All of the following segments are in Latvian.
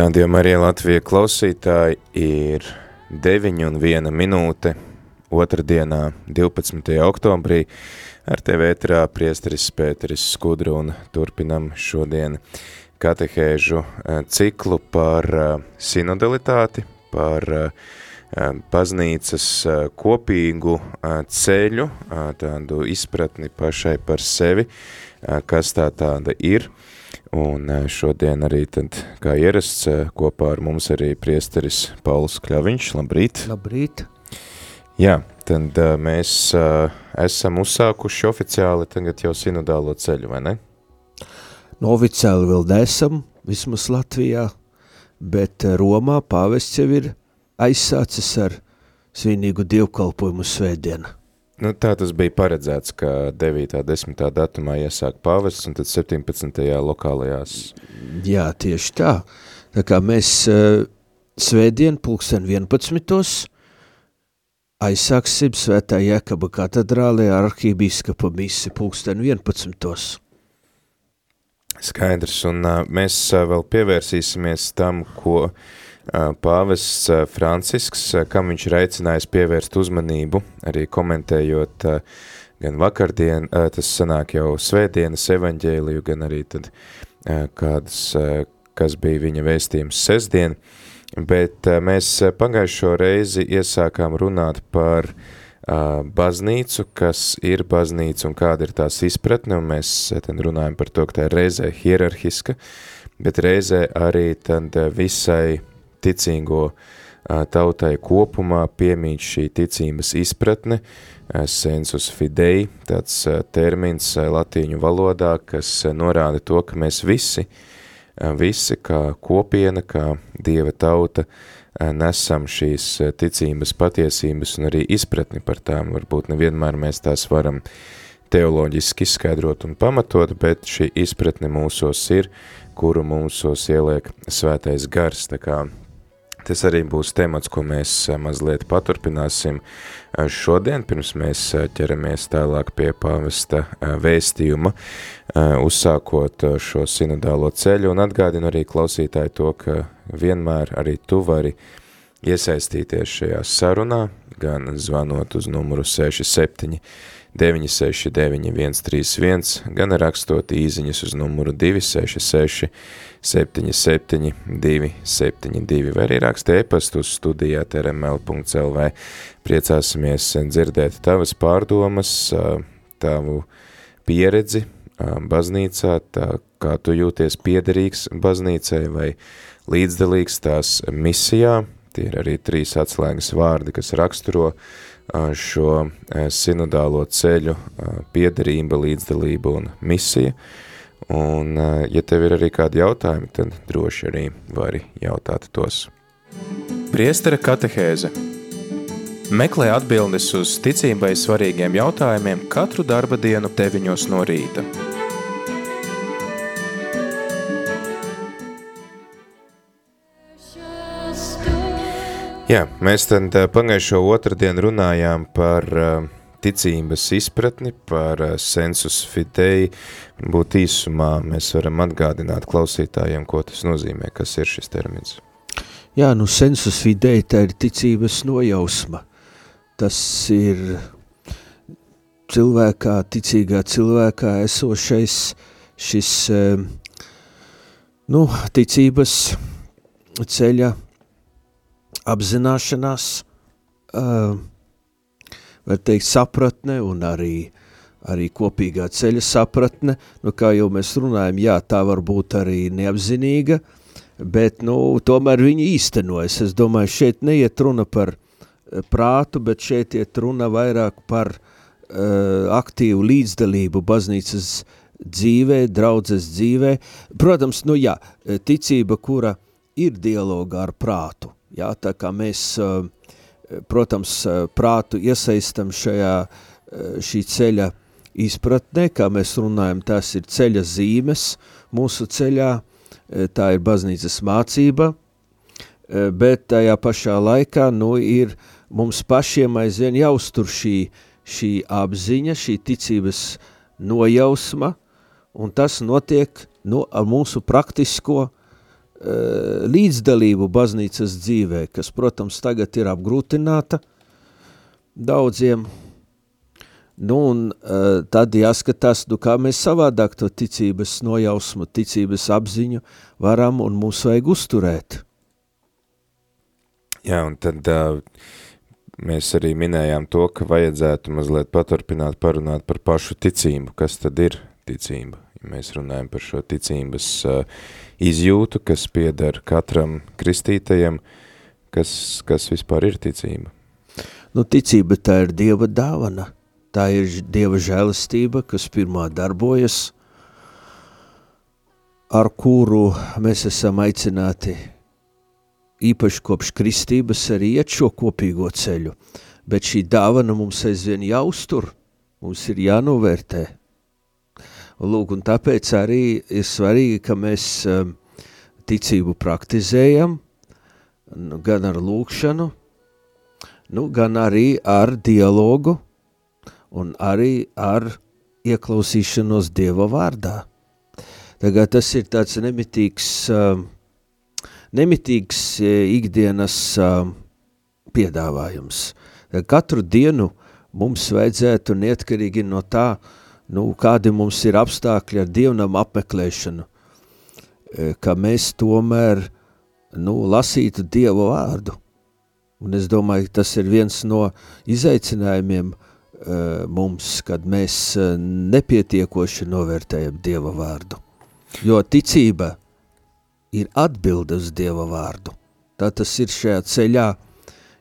Radio Marija Latvija klausītāji ir 9 un 1 minūte otrdienā 12. oktobrī. Ar tevi ētrā priesteris Pēteris Skudru un turpinam šodien katehēžu eh, ciklu par eh, sinodalitāti, par eh, baznīcas kopīgu ceļu, tādu izpratni pašai par sevi, kas tā tāda ir. Un šodien arī tad, kā ierasts, kopā ar mums arī priesteris Pauls Kļaviņš. Labrīt! Labrīt! Jā, tad uh, mēs esam uzsākuši oficiāli tagad jau sinodālo ceļu, vai ne? No oficiāli vēl nesam, vismaz Latvijā, bet Romā pāvests jau ir aizsācis ar svinīgu dievkalpojumu svētdienu. Nu, tā tas bija paredzēts, ka 9. 10. datumā iesāk pāvests un tad 17. lokālajās. Jā, tieši tā. Tā kā mēs uh, svētdien pulksten 11 aizsāksim Svētā Jēkaba katedrālē ar arhībīskapa misi pulksten 11. Skaidrs, un uh, mēs uh, vēl pievērsīsimies tam, ko uh, pāvests uh, Francisks, uh, kam viņš ir aicinājis pievērst uzmanību, arī komentējot gan vakardien, tas sanāk jau svētdienas evaņģēliju, gan arī tad kādas, kas bija viņa vēstījums sestdien, bet eh, mēs eh, pagājušo reizi iesākām runāt par baznīcu, kas ir baznīca un kāda ir tās izpratne, un mēs tad runājam par to, ka tā ir reizē hierarhiska, bet reizē arī tad visai ticīgo tautai kopumā piemīt šī ticības izpratne, sensus fidei, tāds termins latīņu valodā, kas norāda to, ka mēs visi visi kā kopiena, kā Dieva tauta, nesam šīs ticības patiesības un arī izpratni par tām. Varbūt nevienmēr mēs tās varam teoloģiski izskaidrot un pamatot, bet šī izpratne mūsos ir, kuru mūsos ieliek svētais gars. Tā kā Tas arī būs temats, ko mēs mazliet paturpināsim. Šodien, pirms mēs ķeramies tālāk pie pāvesta vēstījuma, uzsākot šo sinodālo ceļu, un atgādinu arī klausītāju to, ka vienmēr arī tu vari iesaistīties šajā sarunā, gan zvanot uz numuru 67 969 131, gan rakstot īziņas uz numuru 266 77 272, vai arī raksta e-pastu uz studijā trml.lv. Priecāsimies dzirdēt tavas pārdomas, tavu pieredzi baznīcā, tā kā tu jūties piederīgs baznīcai vai līdzdalīgs tās misijā. Tie ir arī trīs atslēgas vārdi, kas raksturo uh, šo sinodālo ceļu piederība, līdzdalība un misija. Un, ja tev ir arī kādi jautājumi, tad droši arī vari jautāt tos. Priestera katehēze Meklē atbildes uz ticībai svarīgiem jautājumiem katru darba dienu 9 no rīta. Jā, mēs tad pagājušo otrdienu runājām par uh, ticības izpratni, par uh, sensus fidei. Būt īsumā mēs varam atgādināt klausītājiem, ko tas nozīmē, kas ir šis termins. Jā, nu sensus fidei tā ir ticības nojausma. Tas ir cilvēkā, ticīgā cilvēkā esošais šis, nu, ticības ceļa apzināšanās, uh, var teikt, sapratne un arī, arī kopīgā ceļa sapratne, nu, kā jau mēs runājam, jā, tā var būt arī neapzinīga, bet, nu, tomēr viņi īstenojas. Es domāju, šeit neiet runa par prātu, bet šeit iet runa vairāk par uh, aktīvu līdzdalību baznīcas dzīvē, draudzes dzīvē. Protams, nu jā, ticība, kura ir dialogā ar prātu, jā, tā kā mēs, uh, protams, prātu iesaistam šajā, uh, šī ceļa izpratnē, kā mēs runājam, tās ir ceļa zīmes mūsu ceļā, tā ir baznīcas mācība, bet tajā pašā laikā, nu, ir mums pašiem aizvien jāuztur šī, šī apziņa, šī ticības nojausma, un tas notiek no, ar mūsu praktisko uh, līdzdalību baznīcas dzīvē, kas, protams, tagad ir apgrūtināta daudziem, Nu, un uh, tad jāskatās, nu, kā mēs savādāk to ticības nojausmu, ticības apziņu varam un mūs vajag uzturēt. Jā, un tad uh, mēs arī minējām to, ka vajadzētu mazliet paturpināt parunāt par pašu ticību. Kas tad ir ticība? Ja mēs runājam par šo ticības uh, izjūtu, kas pieder katram kristītajam, kas, kas vispār ir ticība? Nu, ticība tā ir Dieva dāvana. Tā ir Dieva žēlastība, kas pirmā darbojas, ar kuru mēs esam aicināti īpaši kopš kristības arī iet šo kopīgo ceļu, bet šī dāvana mums aizvien jāuztur, mums ir jānovērtē. Lūk, un tāpēc arī ir svarīgi, ka mēs um, ticību praktizējam, nu, gan ar lūkšanu, nu, gan arī ar dialogu un arī ar ieklausīšanos Dieva vārdā. Tagad tas ir tāds nemitīgs uh, nemitīgs e, ikdienas piedāvājums. Katru dienu mums vajadzētu neatkarīgi no tā, nu, kādi mums ir apstākļi ar dievnam apmeklēšanu, e, ka mēs tomēr nu, lasītu Dievu vārdu. Un es domāju, tas ir viens no izaicinājumiem uh, mums, kad mēs uh, nepietiekoši novērtējam Dieva vārdu. Jo ticība ir atbilde uz Dieva vārdu. Tā tas ir šajā ceļā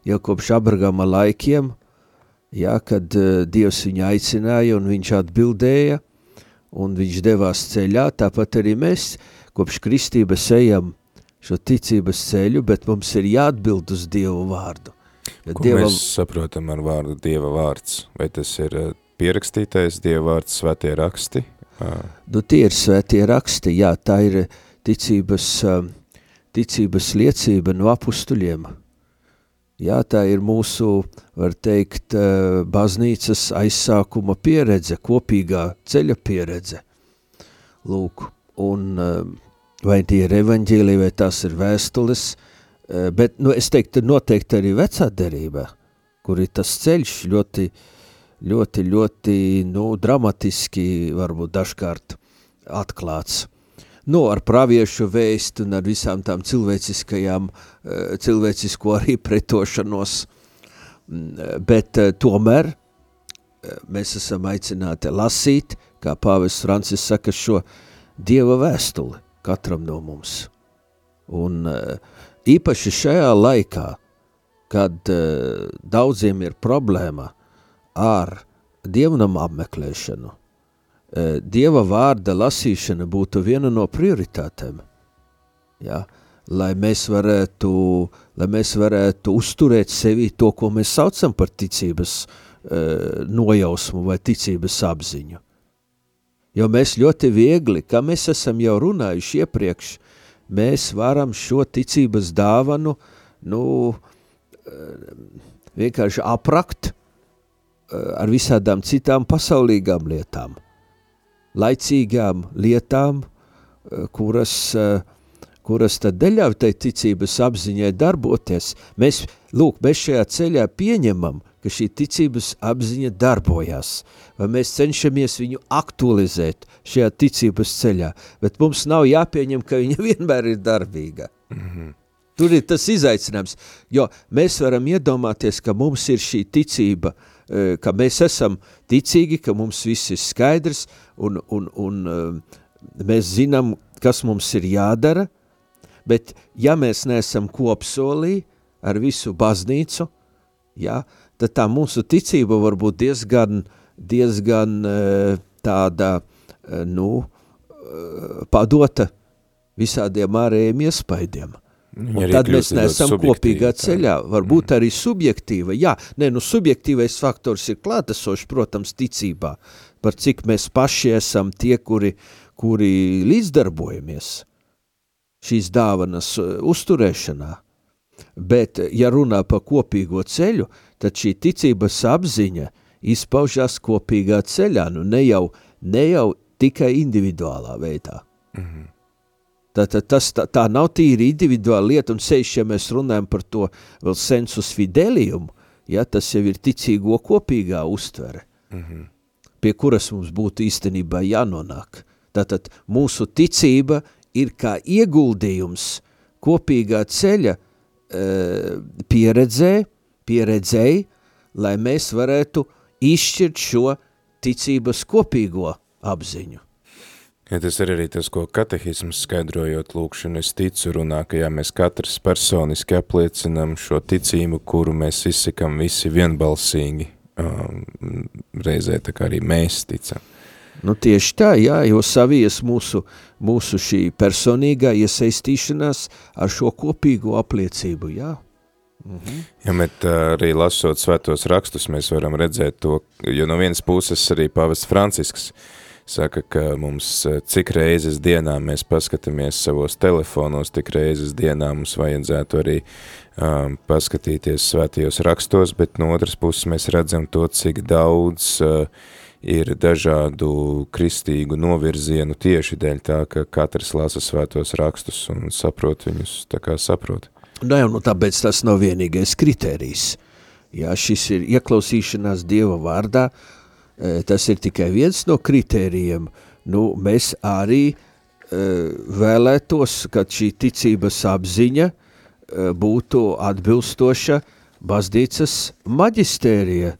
jau kopš Abrahama laikiem, jā, kad uh, Dievs viņu aicināja un viņš atbildēja, un viņš devās ceļā, tāpat arī mēs kopš kristības ejam šo ticības ceļu, bet mums ir jāatbild uz Dievu vārdu. Ja Ko Dieva... mēs saprotam ar vārdu Dieva vārds? Vai tas ir uh, pierakstītais Dieva vārds svētie raksti? Nu, tie ir svētie raksti, jā, tā ir ticības, ticības liecība no apustuļiem. Jā, tā ir mūsu, var teikt, uh, baznīcas aizsākuma pieredze, kopīgā ceļa pieredze. Lūk, un um, vai tie ir evaņģēlī, vai tās ir vēstules, uh, bet, nu, es teiktu, noteikti arī vecā derībā, kur ir tas ceļš ļoti, ļoti, ļoti, nu, dramatiski varbūt dažkārt atklāts nu, ar praviešu vēstu un ar visām tām cilvēciskajām, eh, cilvēcisko arī pretošanos, mm, bet eh, tomēr eh, mēs esam aicināti lasīt, kā pāvests Francis saka, šo Dieva vēstuli katram no mums. Un īpaši šajā laikā, kad daudziem ir problēma ar dievnam apmeklēšanu, Eh, Dieva vārda lasīšana būtu viena no prioritātēm. Ja? Lai, mēs varētu, lai mēs varētu uzturēt sevi to, ko mēs saucam par ticības uh, nojausmu vai ticības apziņu. Jo mēs ļoti viegli, kā mēs esam jau runājuši iepriekš, mēs varam šo ticības dāvanu nu, uh, vienkārši aprakt ar visādām citām pasaulīgām lietām – laicīgām lietām, eh, kuras, eh, kuras tad neļauj tai ticības apziņai darboties. Mēs, lūk, mēs šajā ceļā pieņemam, ka šī ticības apziņa darbojās, vai mēs cenšamies viņu aktualizēt šajā ticības ceļā, bet mums nav jāpieņem, ka viņa vienmēr ir darbīga. Mm -hmm. Tur ir tas izaicinājums, jo mēs varam iedomāties, ka mums ir šī ticība, eh, ka mēs esam ticīgi, ka mums viss ir skaidrs, un, un, un eh, mēs zinām, kas mums ir jādara, bet ja mēs neesam kopsolī ar visu baznīcu, ja, tad tā mūsu ticība var būt diezgan, diezgan tāda, nu, padota visādiem ārējiem iespaidiem. Tad mēs neesam kopīgā ceļā, varbūt mm. arī subjektīva. Jā, nē, nu subjektīvais faktors ir klātesošs, protams, ticībā, par cik mēs paši esam tie, kuri, kuri līdzdarbojamies šīs dāvanas uh, uzturēšanā. Bet, ja runā par kopīgo ceļu, tad šī ticības apziņa izpaužās kopīgā ceļā, nu ne jau, ne jau tikai individuālā veidā. Mm -hmm. Tātad tas tā, tā nav tīri individuāla lieta, un sevišķi, ja mēs runājam par to vēl sensus fideliumu, ja, tas jau ir ticīgo kopīgā uztvere, mm -hmm. pie kuras mums būtu īstenībā jānonāk. Tātad mūsu ticība ir kā ieguldījums kopīgā ceļa uh, pieredzē, pieredzēji, lai mēs varētu izšķirt šo ticības kopīgo apziņu. Ja tas ir arī tas, ko katehisms skaidrojot lūkšanu, es ticu runā, ka jā, mēs katrs personiski apliecinam šo ticību, kuru mēs izsakam visi vienbalsīgi, um, reizē tā kā arī mēs ticam. Nu, tieši tā, jā, jo savies mūsu, mūsu šī personīgā iesaistīšanās ar šo kopīgo apliecību, jā. Mhm. Ja, bet arī lasot svētos rakstus, mēs varam redzēt to, jo no vienas puses arī pavests Francisks saka, ka mums cik reizes dienā mēs paskatāmies savos telefonos, tik reizes dienā mums vajadzētu arī um, paskatīties svētajos rakstos, bet no otras puses mēs redzam to, cik daudz uh, ir dažādu kristīgu novirzienu tieši dēļ tā, ka katrs lasa svētos rakstus un saprot viņus tā kā saprot. Nu, jau, nu tāpēc tas nav vienīgais kriterijs. Jā, šis ir ieklausīšanās Dieva vārdā, e, tas ir tikai viens no kritērijiem. Nu, mēs arī uh, vēlētos, ka šī ticības apziņa uh, būtu atbilstoša baznīcas maģistērija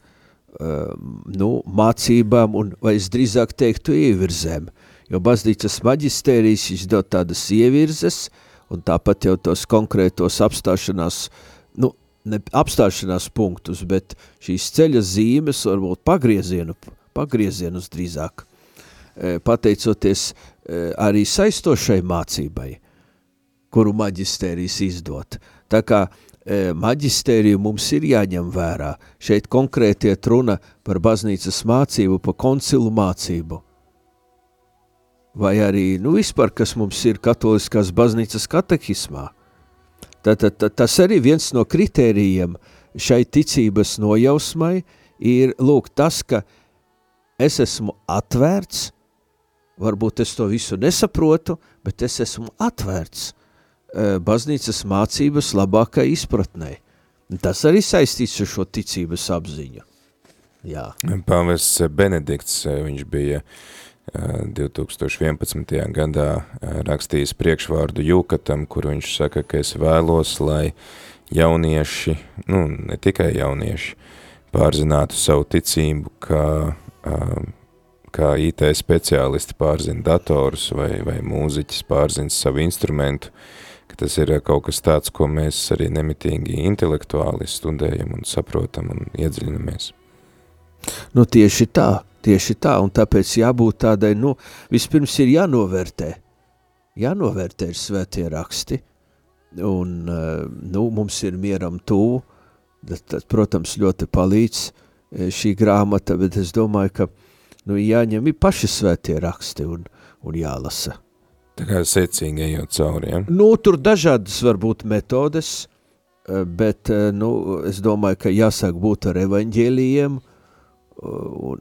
nu, mācībām, un, vai es drīzāk teiktu ievirzēm, jo baznīcas maģistērijas izdod tādas ievirzes, un tāpat jau tos konkrētos apstāšanās, nu, ne apstāšanās punktus, bet šīs ceļa zīmes, varbūt pagriezienu, pagriezienus drīzāk, e, pateicoties e, arī saistošai mācībai, kuru maģistērijas izdot. Tā kā E, maģistēriju mums ir jāņem vērā. Šeit konkrēti iet runa par baznīcas mācību, par koncilu mācību. Vai arī, nu vispār, kas mums ir katoliskās baznīcas katehismā. Tātad tā, tas arī viens no kritērijiem šai ticības nojausmai ir, lūk, tas, ka es esmu atvērts, varbūt es to visu nesaprotu, bet es esmu atvērts Eh, baznīcas mācības labākai izpratnē. Tas arī saistīts ar šo ticības apziņu. Jā. Pāvests Benedikts, eh, viņš bija 2011. Eh, gadā rakstījis priekšvārdu Jūkatam, kur viņš saka, ka es vēlos, lai jaunieši, nu ne tikai jaunieši, pārzinātu savu ticību, kā, kā IT speciālisti pārzina datorus vai, vai mūziķis pārzina savu instrumentu, ka tas ir kaut kas tāds, ko mēs arī nemitīgi intelektuāli studējam un saprotam un iedziļinamies. Nu tieši tā, tieši tā, un tāpēc jābūt tādai, nu, vispirms ir jānovērtē, jānovērtē ir svētie raksti, un, eh, nu, mums ir mieram tuvu, tas, tas, protams, ļoti palīdz eh, šī grāmata, bet es domāju, ka, nu, jāņem ir paši svētie raksti un, un jālasa. Tā kā secīgi ejot cauri, ja? Nu, tur dažādas varbūt metodes, eh, bet, nu, es domāju, ka jāsāk būt ar evaņģēlijiem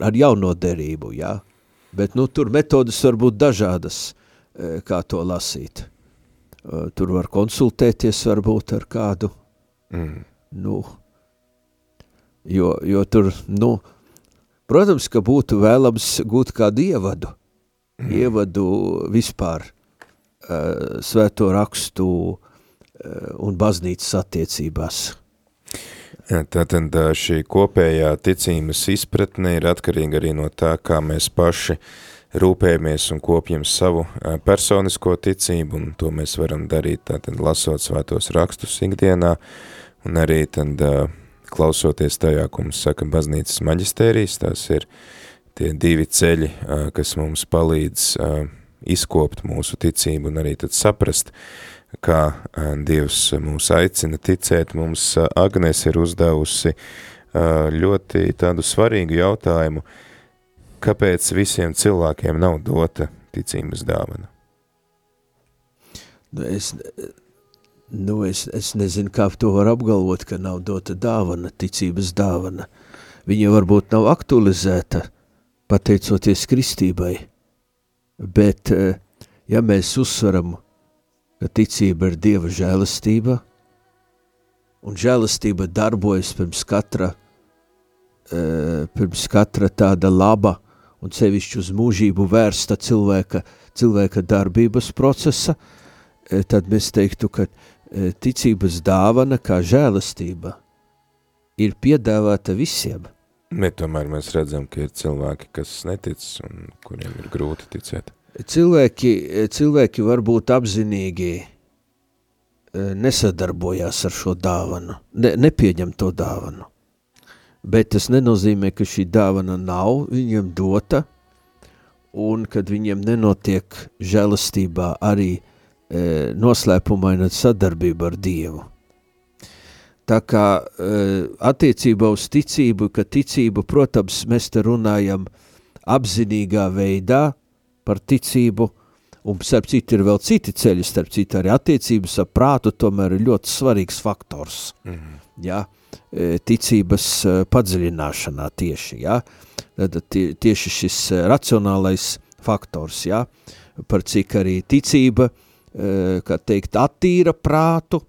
ar jauno derību, jā. Bet, nu, tur metodes var būt dažādas, kā to lasīt. Tur var konsultēties varbūt ar kādu, mm. nu, jo, jo tur, nu, protams, ka būtu vēlams gūt kādu ievadu, mm. ievadu vispār, uh, svēto rakstu un baznīcas attiecībās. Tātad šī kopējā ticības izpratne ir atkarīga arī no tā, kā mēs paši rūpējamies un kopjam savu personisko ticību, un to mēs varam darīt tātad lasot svētos rakstus ikdienā, un arī tad klausoties tajā, ko mums saka baznīcas maģistērijas, tās ir tie divi ceļi, kas mums palīdz izkopt mūsu ticību un arī tad saprast, kā Dievs mūs aicina ticēt. Mums Agnes ir uzdevusi ļoti tādu svarīgu jautājumu, kāpēc visiem cilvēkiem nav dota ticības dāvana? Nu, es, nu, es, es nezinu, kā to var apgalvot, ka nav dota dāvana, ticības dāvana. Viņa varbūt nav aktualizēta, pateicoties kristībai, bet ja mēs uzsveram, ka ticība ir Dieva žēlastība, un žēlastība darbojas pirms katra, eh, pirms katra tāda laba un sevišķi uz mūžību vērsta cilvēka, cilvēka darbības procesa, eh, tad mēs teiktu, ka ticības dāvana kā žēlastība ir piedāvāta visiem – Bet tomēr mēs redzam, ka ir cilvēki, kas netic un kuriem ir grūti ticēt. Cilvēki, cilvēki varbūt apzinīgi e, nesadarbojās ar šo dāvanu, ne, nepieņem to dāvanu. Bet tas nenozīmē, ka šī dāvana nav viņiem dota, un kad viņiem nenotiek žēlastībā arī e, noslēpumaina sadarbība ar Dievu. Tā kā uh, attiecībā uz ticību, ka ticību, protams, mēs te runājam apzinīgā veidā par ticību, un starp citu ir vēl citi ceļi, starp citu arī attiecības ar prātu tomēr ir ļoti svarīgs faktors, mm -hmm. ja, ticības padziļināšanā tieši, ja, tad tie, tieši šis racionālais faktors, ja, par cik arī ticība, kā teikt, attīra prātu,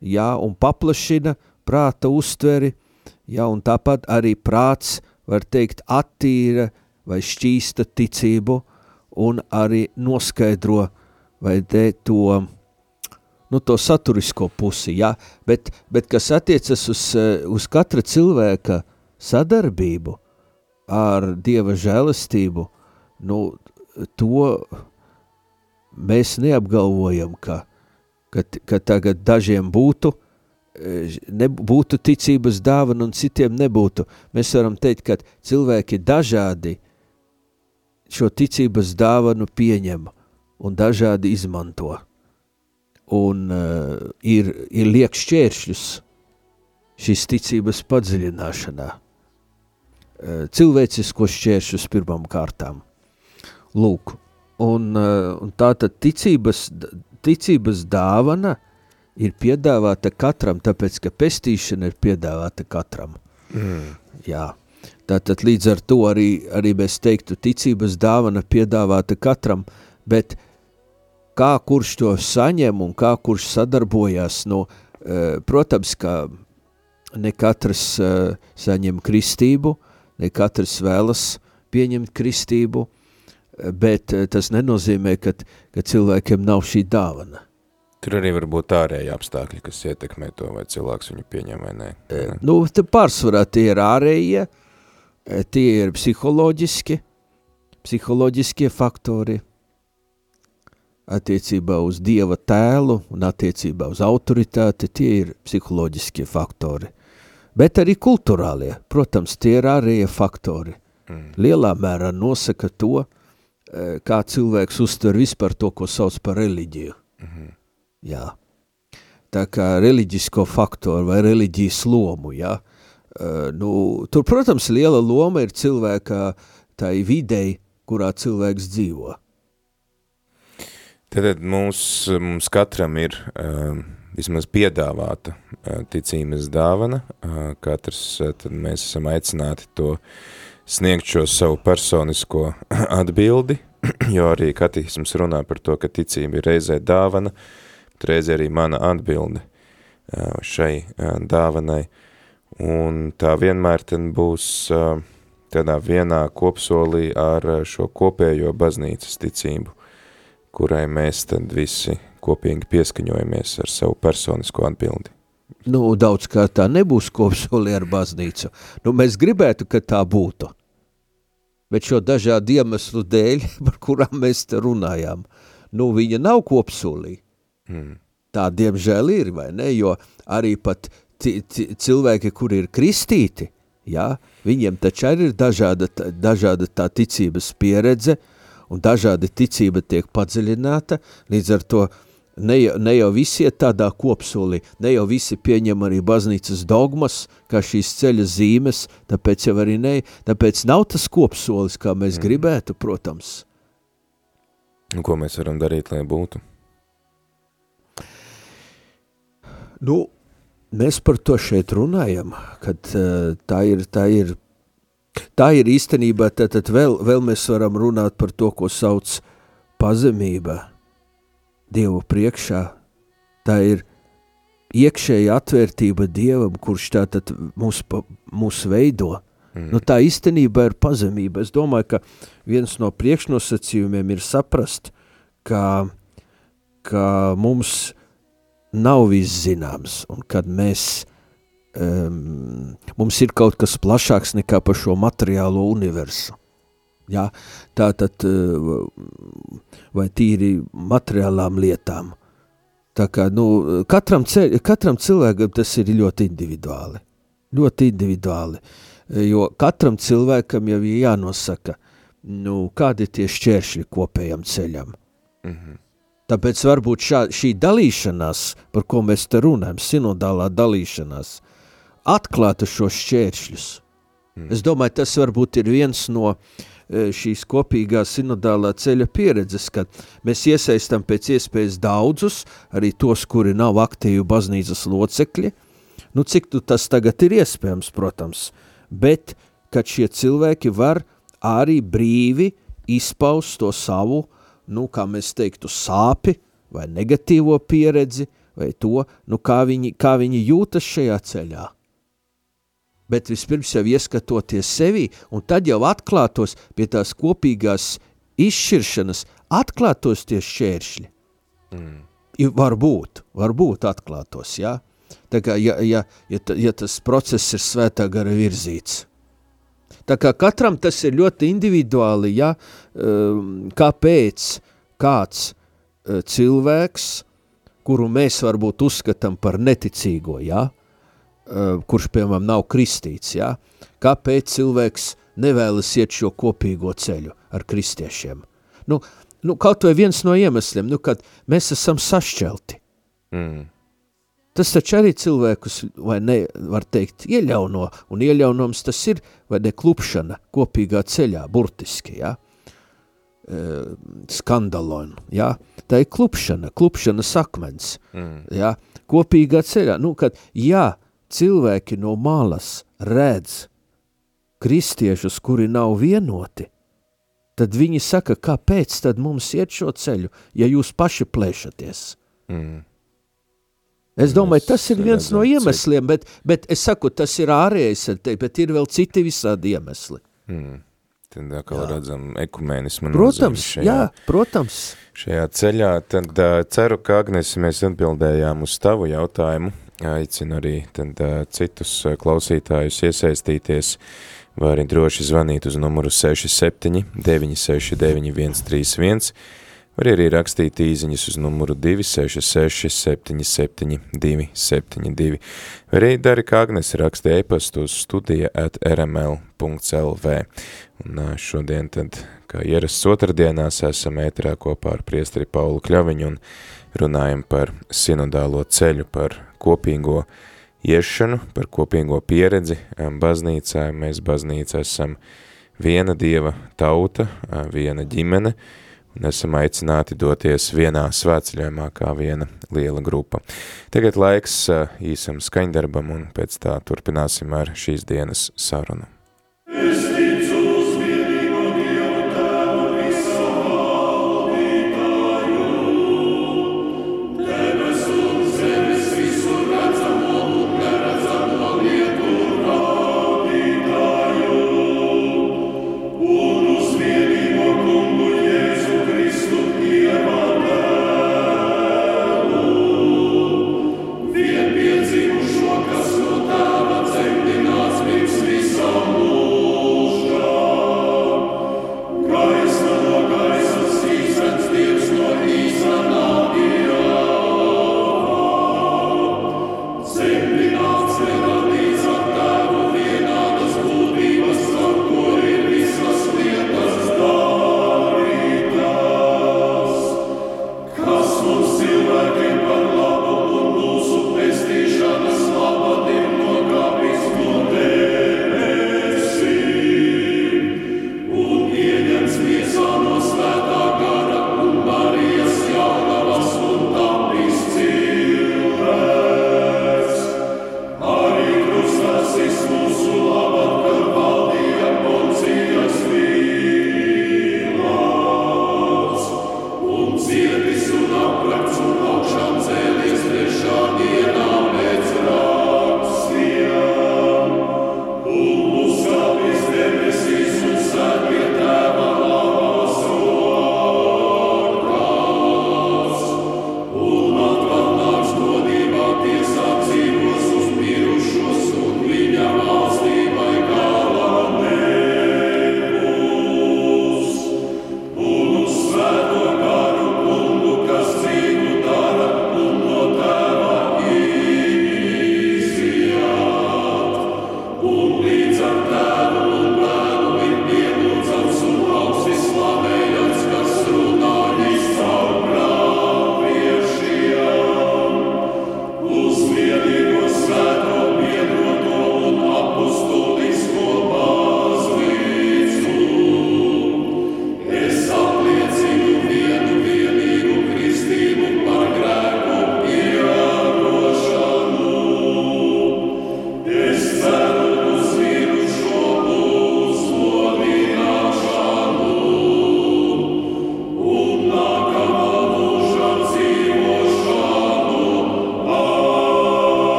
ja, un paplašina prāta uztveri, ja, un tāpat arī prāts, var teikt, attīra vai šķīsta ticību un arī noskaidro vai te to, nu, to saturisko pusi, ja, bet, bet kas attiecas uz, uz katra cilvēka sadarbību ar Dieva žēlastību, nu, to mēs neapgalvojam, ka ka, ka tagad dažiem būtu, e, nebūtu ticības dāvana un citiem nebūtu. Mēs varam teikt, ka cilvēki dažādi šo ticības dāvanu pieņem un dažādi izmanto. Un uh, ir, ir liek šķēršļus šīs ticības padziļināšanā. Uh, cilvēcisko šķēršļus pirmām kārtām. Lūk, un, uh, un tātad ticības ticības dāvana ir piedāvāta katram, tāpēc, ka pestīšana ir piedāvāta katram. Mm. Jā. Tātad līdz ar to arī, arī mēs teiktu, ticības dāvana piedāvāta katram, bet kā kurš to saņem un kā kurš sadarbojās, no, uh, protams, ka ne katrs uh, saņem kristību, ne katrs vēlas pieņemt kristību, bet eh, tas nenozīmē, ka, ka cilvēkiem nav šī dāvana. Tur arī var būt ārēji apstākļi, kas ietekmē to, vai cilvēks viņu pieņem vai nē. Nu, te pārsvarā tie ir ārējie, e, tie ir psiholoģiski, psiholoģiskie faktori attiecībā uz Dieva tēlu un attiecībā uz autoritāti, tie ir psiholoģiskie faktori. Bet arī kulturālie, protams, tie ir ārējie faktori. Mm. Lielā mērā nosaka to, Eh, kā cilvēks uztver vispār to, ko sauc par reliģiju. Mm -hmm. Jā. Tā kā reliģisko faktoru vai reliģijas lomu, jā. Uh, nu, tur, protams, liela loma ir cilvēka tai videi, kurā cilvēks dzīvo. Tad mums, mums katram ir uh, vismaz piedāvāta uh, ticības dāvana, uh, katrs, uh, tad mēs esam aicināti to uh, sniegt šo savu personisko atbildi, jo arī katīsms runā par to, ka ticība ir reizē dāvana, bet reizē arī mana atbilde šai dāvanai. Un tā vienmēr ten būs tādā vienā kopsolī ar šo kopējo baznīcas ticību, kurai mēs tad visi kopīgi pieskaņojamies ar savu personisko atbildi. Nu, daudz kā tā nebūs kopsolī ar baznīcu. Nu, mēs gribētu, ka tā būtu bet šo dažādu iemeslu dēļ, par kurām mēs te runājām, nu viņa nav kopsulī. Mm. Tā diemžēl ir, vai ne, jo arī pat cilvēki, kuri ir kristīti, jā, viņiem taču arī ir dažāda, dažāda tā ticības pieredze, un dažādi ticība tiek padziļināta, līdz ar to ne, ne jau visi ir tādā kopsolī, ne jau visi pieņem arī baznīcas dogmas, kā šīs ceļa zīmes, tāpēc jau arī ne, tāpēc nav tas kopsolis, kā mēs mm. gribētu, protams. Un ko mēs varam darīt, lai būtu? Nu, mēs par to šeit runājam, kad uh, tā ir, tā ir, tā ir īstenībā, tad, tad vēl, vēl mēs varam runāt par to, ko sauc pazemība Dievu priekšā. Tā ir iekšēja atvērtība Dievam, kurš tātad mūs, mūs veido. Mm. Nu, tā īstenībā ir pazemība. Es domāju, ka viens no priekšnosacījumiem ir saprast, ka, ka mums nav viss zināms, un kad mēs, um, mums ir kaut kas plašāks nekā par šo materiālo universu. Ja? Tā tad, vai tīri materiālām lietām. Tā kā, nu, katram, ceļ, katram cilvēkam tas ir ļoti individuāli. Ļoti individuāli. Jo katram cilvēkam jau ir jānosaka, nu, kādi ir tie šķēršļi kopējam ceļam. Mm -hmm. Tāpēc varbūt šā, šī dalīšanās, par ko mēs te runājam, sinodālā dalīšanās, atklāta šos šķēršļus. Mm. Es domāju, tas varbūt ir viens no e, šīs kopīgās sinodālā ceļa pieredzes, kad mēs iesaistam pēc iespējas daudzus, arī tos, kuri nav aktīvi baznīcas locekļi, nu cik tu tas tagad ir iespējams, protams, bet kad šie cilvēki var arī brīvi izpaust to savu uh, nu, kā mēs teiktu, sāpi vai negatīvo pieredzi, vai to, nu, kā viņi, kā viņi jūtas šajā ceļā. Bet vispirms jau ieskatoties sevi, un tad jau atklātos pie tās kopīgās izšķiršanas, atklātos tie šķēršļi. Mm. Varbūt, varbūt atklātos, jā. Tā kā, ja, ja, ja, ja tas process ir svētā gara virzīts. Tā kā katram tas ir ļoti individuāli, ja, um, kāpēc kāds uh, cilvēks, kuru mēs varbūt uzskatām par neticīgo, ja, uh, kurš, piemēram, nav kristīts, ja, kāpēc cilvēks nevēlas iet šo kopīgo ceļu ar kristiešiem. Nu, nu, kaut vai viens no iemesliem, nu, kad mēs esam sašķelti. Mm. Tas taču arī cilvēkus, vai ne, var teikt, ieļauno, un ieļaunums tas ir, vai ne, klupšana kopīgā ceļā, burtiski, ja? E, skandalon, ja? Tā ir klupšana, klupšana sakmens, mm. ja? Kopīgā ceļā, nu, kad, ja cilvēki no malas redz kristiešus, kuri nav vienoti, tad viņi saka, kāpēc tad mums iet šo ceļu, ja jūs paši plēšaties? Mm. Es domāju, tas ir viens no iemesliem, bet, bet es saku, tas ir ārējais, bet ir vēl citi visādi iemesli. Mm. Tad atkal redzam ekumēnismu Protams, šajā, jā, protams. Šajā ceļā, tad uh, ceru, ka Agnes mēs atbildējām uz tavu jautājumu. Aicinu arī tad, uh, citus klausītājus iesaistīties, vai arī droši zvanīt uz numuru 67 969 131 Var arī rakstīt īziņas uz numuru 266 77 272. Vai arī dari, kā Agnes raksta e-pastu uz studija at rml.lv. Un šodien tad, kā ierasts otrdienās, esam ēterā kopā ar priesteri Paulu Kļaviņu un runājam par sinodālo ceļu, par kopīgo iešanu, par kopīgo pieredzi baznīcā. Mēs baznīca esam viena dieva tauta, viena ģimene, un esam aicināti doties vienā svētceļojumā kā viena liela grupa. Tagad laiks īsam skaņdarbam un pēc tā turpināsim ar šīs dienas sarunu. Rīta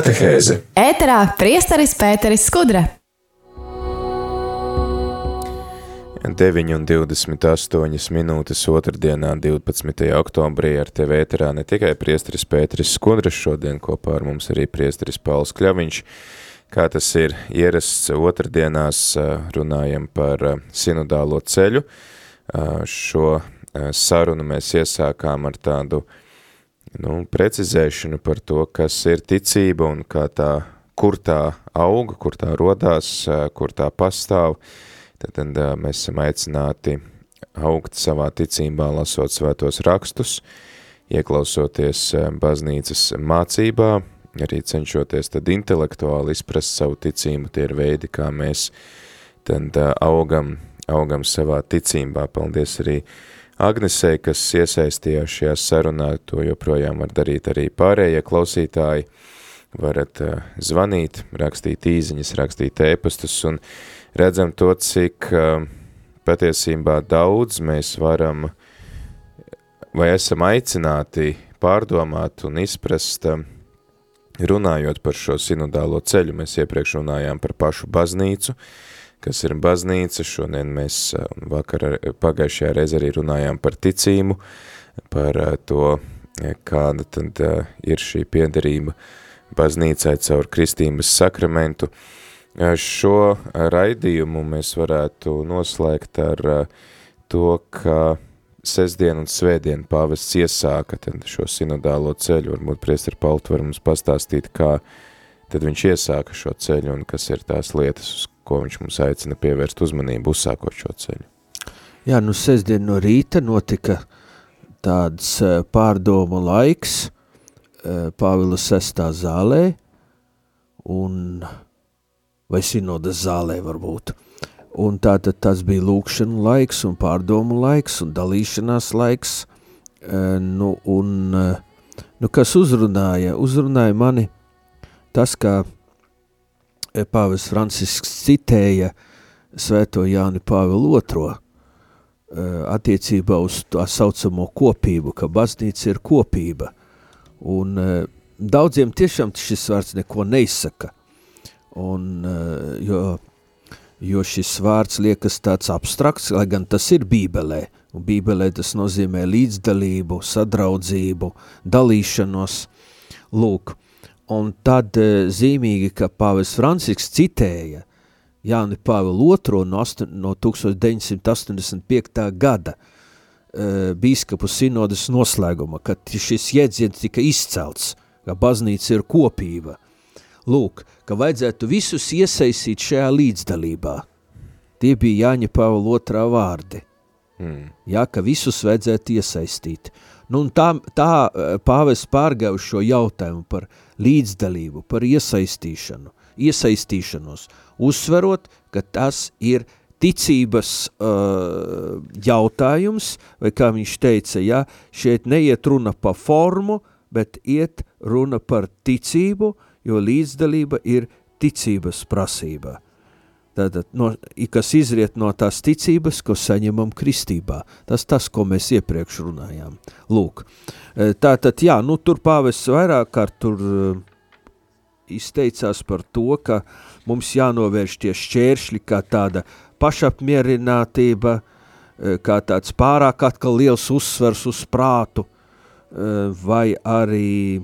katehēze. Ēterā priesteris Pēteris Skudra. 9 un 28 minūtes otrdienā 12. oktobrī ar tevi ēterā ne tikai priesteris Pēteris Skudras šodien kopā ar mums arī priesteris Pauls Kļaviņš, kā tas ir ierasts otrdienās runājam par sinodālo ceļu. Šo sarunu mēs iesākām ar tādu uh, nu, precizēšanu par to, kas ir ticība un kā tā, kur tā auga, kur tā rodās, kur tā pastāv, tad, tad mēs esam aicināti augt savā ticībā, lasot svētos rakstus, ieklausoties baznīcas mācībā, arī cenšoties tad intelektuāli izprast savu ticību, tie ir veidi, kā mēs tad augam, augam savā ticībā. Paldies arī uh, Agnesei, kas iesaistījās šajā sarunā, to joprojām var darīt arī pārējie klausītāji. Varat uh, zvanīt, rakstīt īziņas, rakstīt ēpastus un redzam to, cik uh, patiesībā daudz mēs varam vai esam aicināti pārdomāt un izprast, uh, runājot par šo sinodālo ceļu. Mēs iepriekš runājām par pašu baznīcu, uh, kas ir baznīca. Šodien mēs vakar pagājušajā reize arī runājām par ticību, par to, kāda tad ir šī piederība baznīcai caur kristības sakramentu. Šo raidījumu mēs varētu noslēgt ar to, ka sestdien un svētdien pāvests iesāka tad šo sinodālo ceļu. Varbūt priestri Paltu var mums pastāstīt, kā tad viņš iesāka šo ceļu un kas ir tās lietas, uz ko viņš mums aicina pievērst uzmanību, uzsākot šo ceļu. Jā, nu sestdien no rīta notika tāds eh, pārdomu laiks eh, Pāvila sestā zālē, un, vai sinodas zālē varbūt. Un tātad tas bija lūkšanu laiks un pārdomu laiks un dalīšanās laiks, eh, nu, un, nu, kas uzrunāja, uzrunāja mani tas, ka Eh, Pāvis Francisks citēja svēto Jāni Pāvilu II eh, attiecībā uz tā saucamo kopību, ka baznīca ir kopība. Un eh, daudziem tiešām šis vārds neko neizsaka, un, jo, jo šis vārds liekas tāds abstrakts, lai gan tas ir bībelē, un bībelē tas nozīmē līdzdalību, sadraudzību, dalīšanos, lūk, Un tad uh, zīmīgi, ka Pāvis Francisks citēja Jāni Pāvilu II no, no 1985. gada uh, bīskapu sinodas noslēguma, kad šis jēdziens tika izcelts, ka baznīca ir kopība. Lūk, ka vajadzētu visus iesaistīt šajā līdzdalībā. Tie bija Jāņa Pāvila otrā vārdi. Mm. Jā, ka visus vajadzētu iesaistīt. Nu, tā tā eh, pāvis pārgāja šo jautājumu par līdzdalību, par iesaistīšanu, iesaistīšanos, uzsverot, ka tas ir ticības uh, jautājums, vai kā viņš teica, ja, šeit neiet runa pa formu, bet iet runa par ticību, jo līdzdalība ir ticības prasība. Tātad, no, kas izriet no tās ticības, ko saņemam kristībā. Tas tas, ko mēs iepriekš runājām. Lūk, e, tātad, jā, nu tur pāvests vairāk kārt tur e, izteicās par to, ka mums jānovērš tie šķēršļi kā tāda pašapmierinātība, e, kā tāds pārāk atkal liels uzsvers uz prātu, vai arī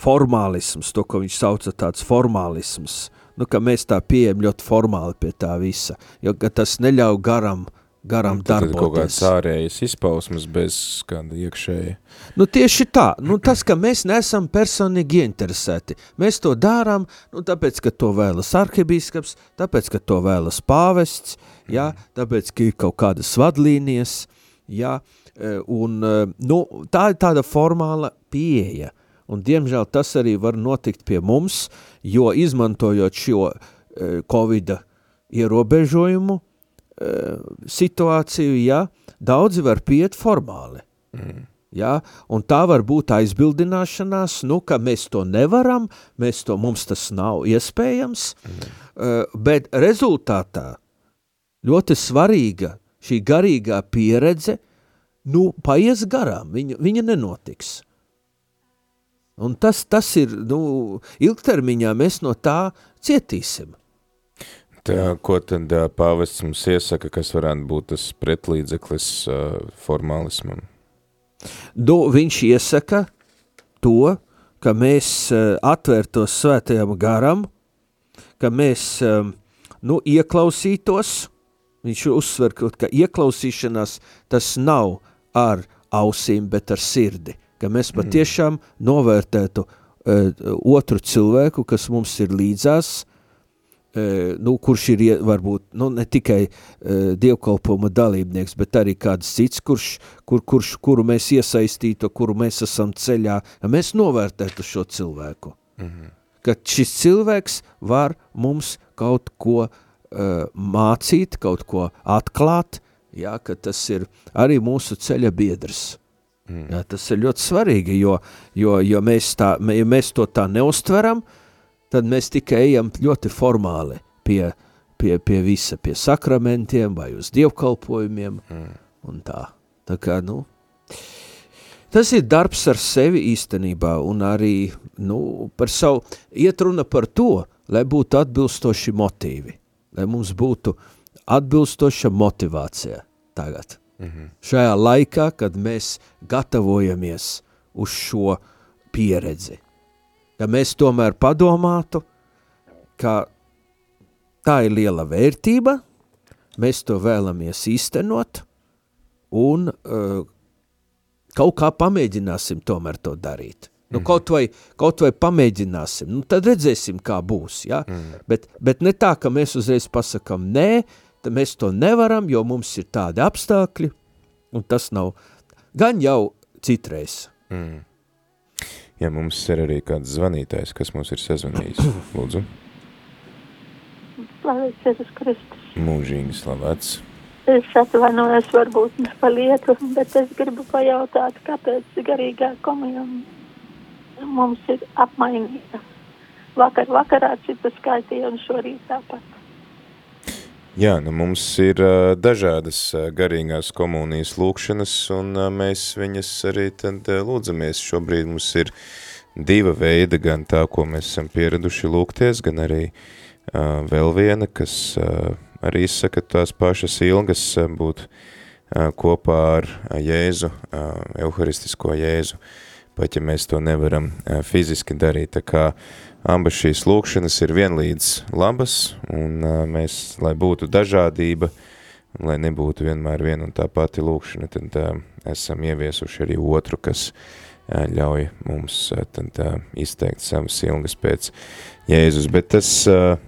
formālisms, to, ko viņš sauca tāds formālisms, nu, ka mēs tā pieejam ļoti formāli pie tā visa, jo tas neļauj garam, garam nu, darboties. Kaut kāds ārējas izpausmes bez kāda iekšēja. Nu, tieši tā, nu, tas, ka mēs nesam personīgi ieinteresēti, mēs to darām, nu, tāpēc, ka to vēlas arhibīskaps, tāpēc, ka to vēlas pāvests, jā, tāpēc, ka ir kaut kādas vadlīnijas, jā, e, un, e, nu, tā ir tāda formāla pieeja, un diemžēl tas arī var notikt pie mums, jo izmantojot šo uh, Covid ierobežojumu uh, situāciju, ja, daudzi var piet formāli. Mm. Ja, un tā var būt aizbildināšanās, nu, ka mēs to nevaram, mēs to, mums tas nav iespējams, mm. uh, bet rezultātā ļoti svarīga šī garīgā pieredze, nu, paies garām, viņa, viņa nenotiks. Un tas, tas ir, nu, ilgtermiņā mēs no tā cietīsim. Tā, ko tad pāvests mums iesaka, kas varētu būt tas pretlīdzeklis uh, formālismam? Du, viņš iesaka to, ka mēs uh, atvērtos svētajam garam, ka mēs um, nu, ieklausītos, viņš uzsver, ka ieklausīšanās tas nav ar ausīm, bet ar sirdi, ka mēs patiešām novērtētu uh, otru cilvēku, kas mums ir līdzās, nu, kurš ir varbūt nu, ne tikai uh, dievkalpojuma dalībnieks, bet arī kāds cits, kurš, kur, kurš, kuru mēs iesaistītu, kuru mēs esam ceļā, ja mēs novērtētu šo cilvēku. Mm -hmm. Ka šis cilvēks var mums kaut ko uh, mācīt, kaut ko atklāt, jā, ka tas ir arī mūsu ceļa biedrs. Mm. Jā, tas ir ļoti svarīgi, jo, jo, jo mēs, tā, ja mēs to tā neustveram, uh, tad mēs tikai ejam ļoti formāli pie, pie, pie visa, pie sakramentiem vai uz dievkalpojumiem mm. un tā. Tā kā, nu, tas ir darbs ar sevi īstenībā un arī, nu, par savu, iet runa par to, lai būtu atbilstoši motīvi, lai mums būtu atbilstoša motivācija tagad. Mm -hmm. Šajā laikā, kad mēs gatavojamies uz šo pieredzi ka mēs tomēr padomātu, ka tā ir liela vērtība, mēs to vēlamies īstenot, un uh, kaut kā pamēģināsim tomēr to darīt. Nu, mm. kaut, vai, kaut vai pamēģināsim, nu, tad redzēsim, kā būs. Ja? Mm. Bet, bet ne tā, ka mēs uzreiz pasakām, nē, tad mēs to nevaram, jo mums ir tādi apstākļi, un tas nav gan jau citreiz. Mm. Ja mums ir arī kāds zvanītājs, kas mums ir sazvanījis, lūdzu. Slavēts Jēzus Kristus. Mūžīgi slavēts. Es atvainojos varbūt ne pa lietu, bet es gribu pajautāt, kāpēc garīgā komunija mums ir apmainīta. Vakar vakarā citu skaitīja un šorīt tāpat. Jā, nu mums ir uh, dažādas uh, garīgās komunijas lūkšanas, un uh, mēs viņas arī tad lūdzamies. Šobrīd mums ir diva veida, gan tā, ko mēs esam pieraduši lūgties, gan arī vēl viena, kas arī izsaka tās pašas ilgas būt kopā ar Jēzu, uh, euharistisko Jēzu, pat ja mēs to nevaram fiziski darīt. Tā kā uh, Abas šīs lūkšanas ir vienlīdz labas, un mēs, lai būtu dažādība, lai nebūtu vienmēr viena un tā pati lūkšana, tad esam ieviesuši arī otru, kas ļauj mums tad, izteikt savas ilgas pēc Jēzus. Bet tas,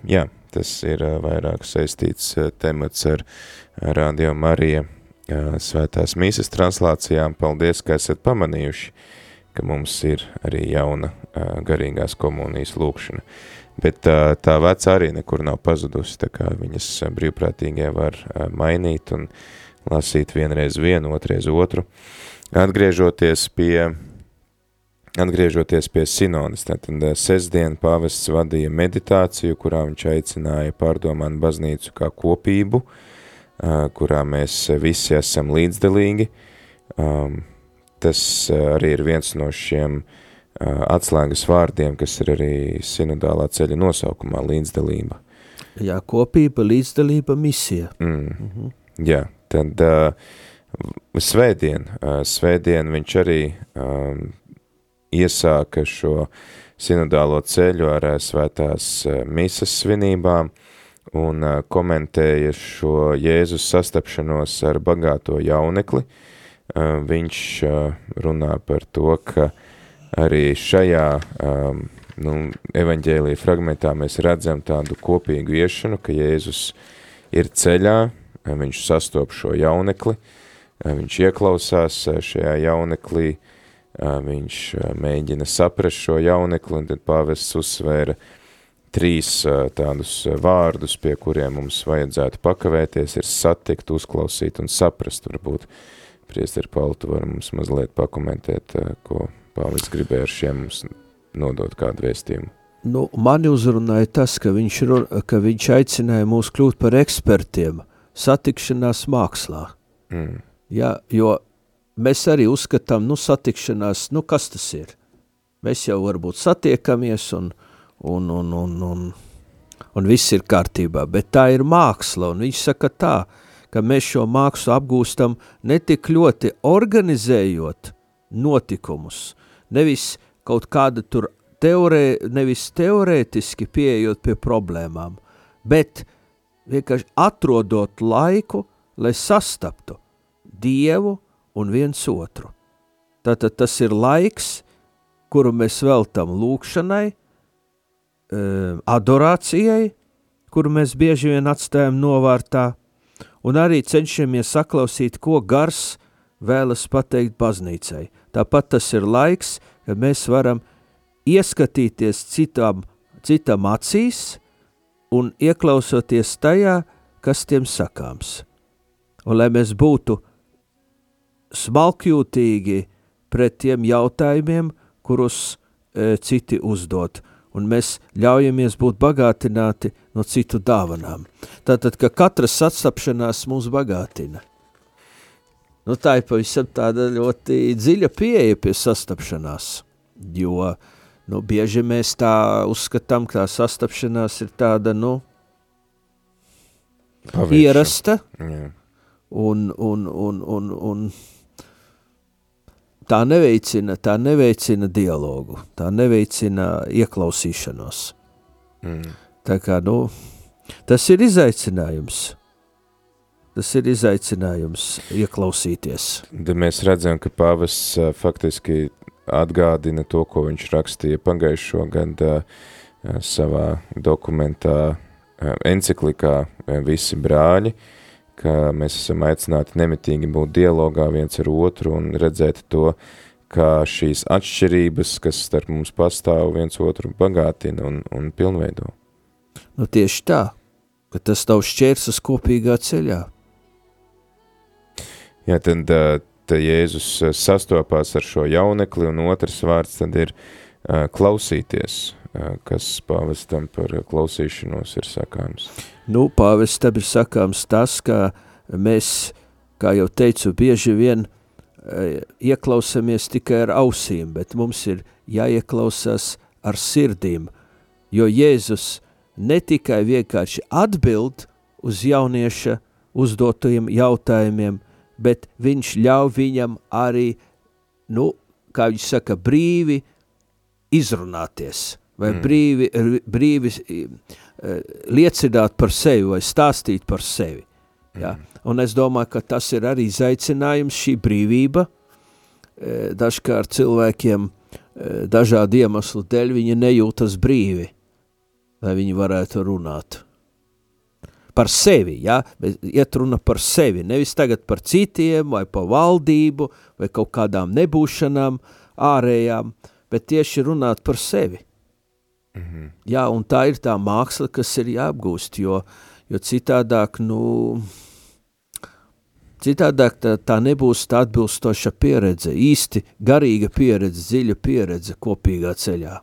jā, tas ir vairāk saistīts temats ar Radio Marija svētās mīsas translācijām. Paldies, ka esat pamanījuši, ka mums ir arī jauna garīgās komunijas lūkšana. Bet tā vecā arī nekur nav pazudusi, tā kā viņas brīvprātīgie var mainīt un lasīt vienreiz vienu, otreiz otru. Atgriežoties pie, atgriežoties pie sinodas, tātad sestdien pāvests vadīja meditāciju, kurā viņš aicināja pārdomāt baznīcu kā kopību, kurā mēs visi esam līdzdalīgi. Tas arī ir viens no šiem uh, atslēgas vārdiem, kas ir arī sinodālā ceļa nosaukumā līdzdalība. Jā, kopība, līdzdalība, misija. Mm. Mm -hmm. Jā, tad uh, svētdien, uh, svētdien viņš arī um, iesāka šo sinodālo ceļu ar uh, svētās uh, misas svinībām un uh, komentēja šo Jēzus sastapšanos ar bagāto jaunekli. Uh, viņš uh, runā par to, ka uh, arī šajā nu, evaņģēlija fragmentā mēs redzam tādu kopīgu iešanu, ka Jēzus ir ceļā, viņš sastop šo jaunekli, viņš ieklausās šajā jauneklī, viņš mēģina saprast šo jaunekli, un tad pāvests uzsvēra trīs tādus vārdus, pie kuriem mums vajadzētu pakavēties, ir satikt, uzklausīt un saprast. Varbūt priesteri Paltu var mums mazliet pakomentēt, ko Pāvils gribēja ar šiem mums nodot kādu vēstījumu? Nu, mani uzrunāja tas, ka viņš, ka viņš aicināja mūs kļūt par ekspertiem satikšanās mākslā. Mm. Ja, jo mēs arī uzskatām, nu, satikšanās, nu, kas tas ir? mēs jau varbūt satiekamies un, un, un, un, un, un viss ir kārtībā, bet tā ir māksla, un viņš saka tā, ka mēs šo mākslu apgūstam ne tik ļoti organizējot notikumus, nevis kaut kāda tur teorē, nevis teorētiski pieejot pie problēmām, bet vienkārši atrodot laiku, lai sastaptu Dievu un viens otru. Tātad tas ir laiks, kuru mēs veltam lūkšanai, eh, adorācijai, kuru mēs bieži vien atstājam novārtā, un arī cenšamies saklausīt, ko gars vēlas pateikt baznīcai. Tāpat tas ir laiks, kad mēs varam ieskatīties citam, citam acīs un ieklausoties tajā, kas tiem sakāms. Un lai mēs būtu smalkjūtīgi pret tiem jautājumiem, kurus e, citi uzdod, un mēs ļaujamies būt bagātināti no citu dāvanām. Tātad, ka katras atstapšanās mūs bagātina. Nu, tā ir pavisam tāda ļoti dziļa pieeja pie sastapšanās, jo nu, bieži mēs tā uzskatām, ka tā sastapšanās ir tāda, nu, Pavirša. ierasta, Jā. un, un, un, un, un tā neveicina, tā neveicina dialogu, tā neveicina ieklausīšanos. Mm. Tā kā, nu, tas ir izaicinājums. Tas ir izaicinājums ieklausīties. Tad mēs redzam, ka pāvests faktiski atgādina to, ko viņš rakstīja pagājušo gadu savā dokumentā, enciklikā Visi brāļi, ka mēs esam aicināti nemitīgi būt dialogā viens ar otru un redzēt to, kā šīs atšķirības, kas starp mums pastāv, viens otru bagātina un, un pilnveido. Nu, tieši tā, ka tas nav šķērsas kopīgā ceļā. Jā, tad te Jēzus sastopās ar šo jaunekli, un otrs vārds tad ir klausīties, kas pāvestam par klausīšanos ir sakāms. Nu, pāvestam ir sakāms tas, ka mēs, kā jau teicu, bieži vien e, ieklausamies tikai ar ausīm, bet mums ir jāieklausās ar sirdīm, jo Jēzus ne tikai vienkārši atbild uz jaunieša uzdotajiem jautājumiem, bet viņš ļauj viņam arī, nu, kā viņš saka, brīvi izrunāties, vai mm. brīvi, brīvi liecināt par sevi vai stāstīt par sevi. Ja? Un es domāju, ka tas ir arī izaicinājums, šī brīvība. Uh, dažkārt cilvēkiem uh, dažādu iemeslu dēļ viņi nejūtas brīvi, lai viņi varētu runāt. Par sevi, ja? iet runa par sevi, nevis tagad par citiem, vai par valdību, vai kaut kādām nebūšanām ārējām, bet tieši runāt par sevi. -hmm. Jā, un tā ir tā māksla, kas ir jāapgūst, jo, jo citādāk, nu, citādāk tā, tā nebūs tā atbilstoša pieredze, īsti garīga pieredze, dziļa pieredze kopīgā ceļā.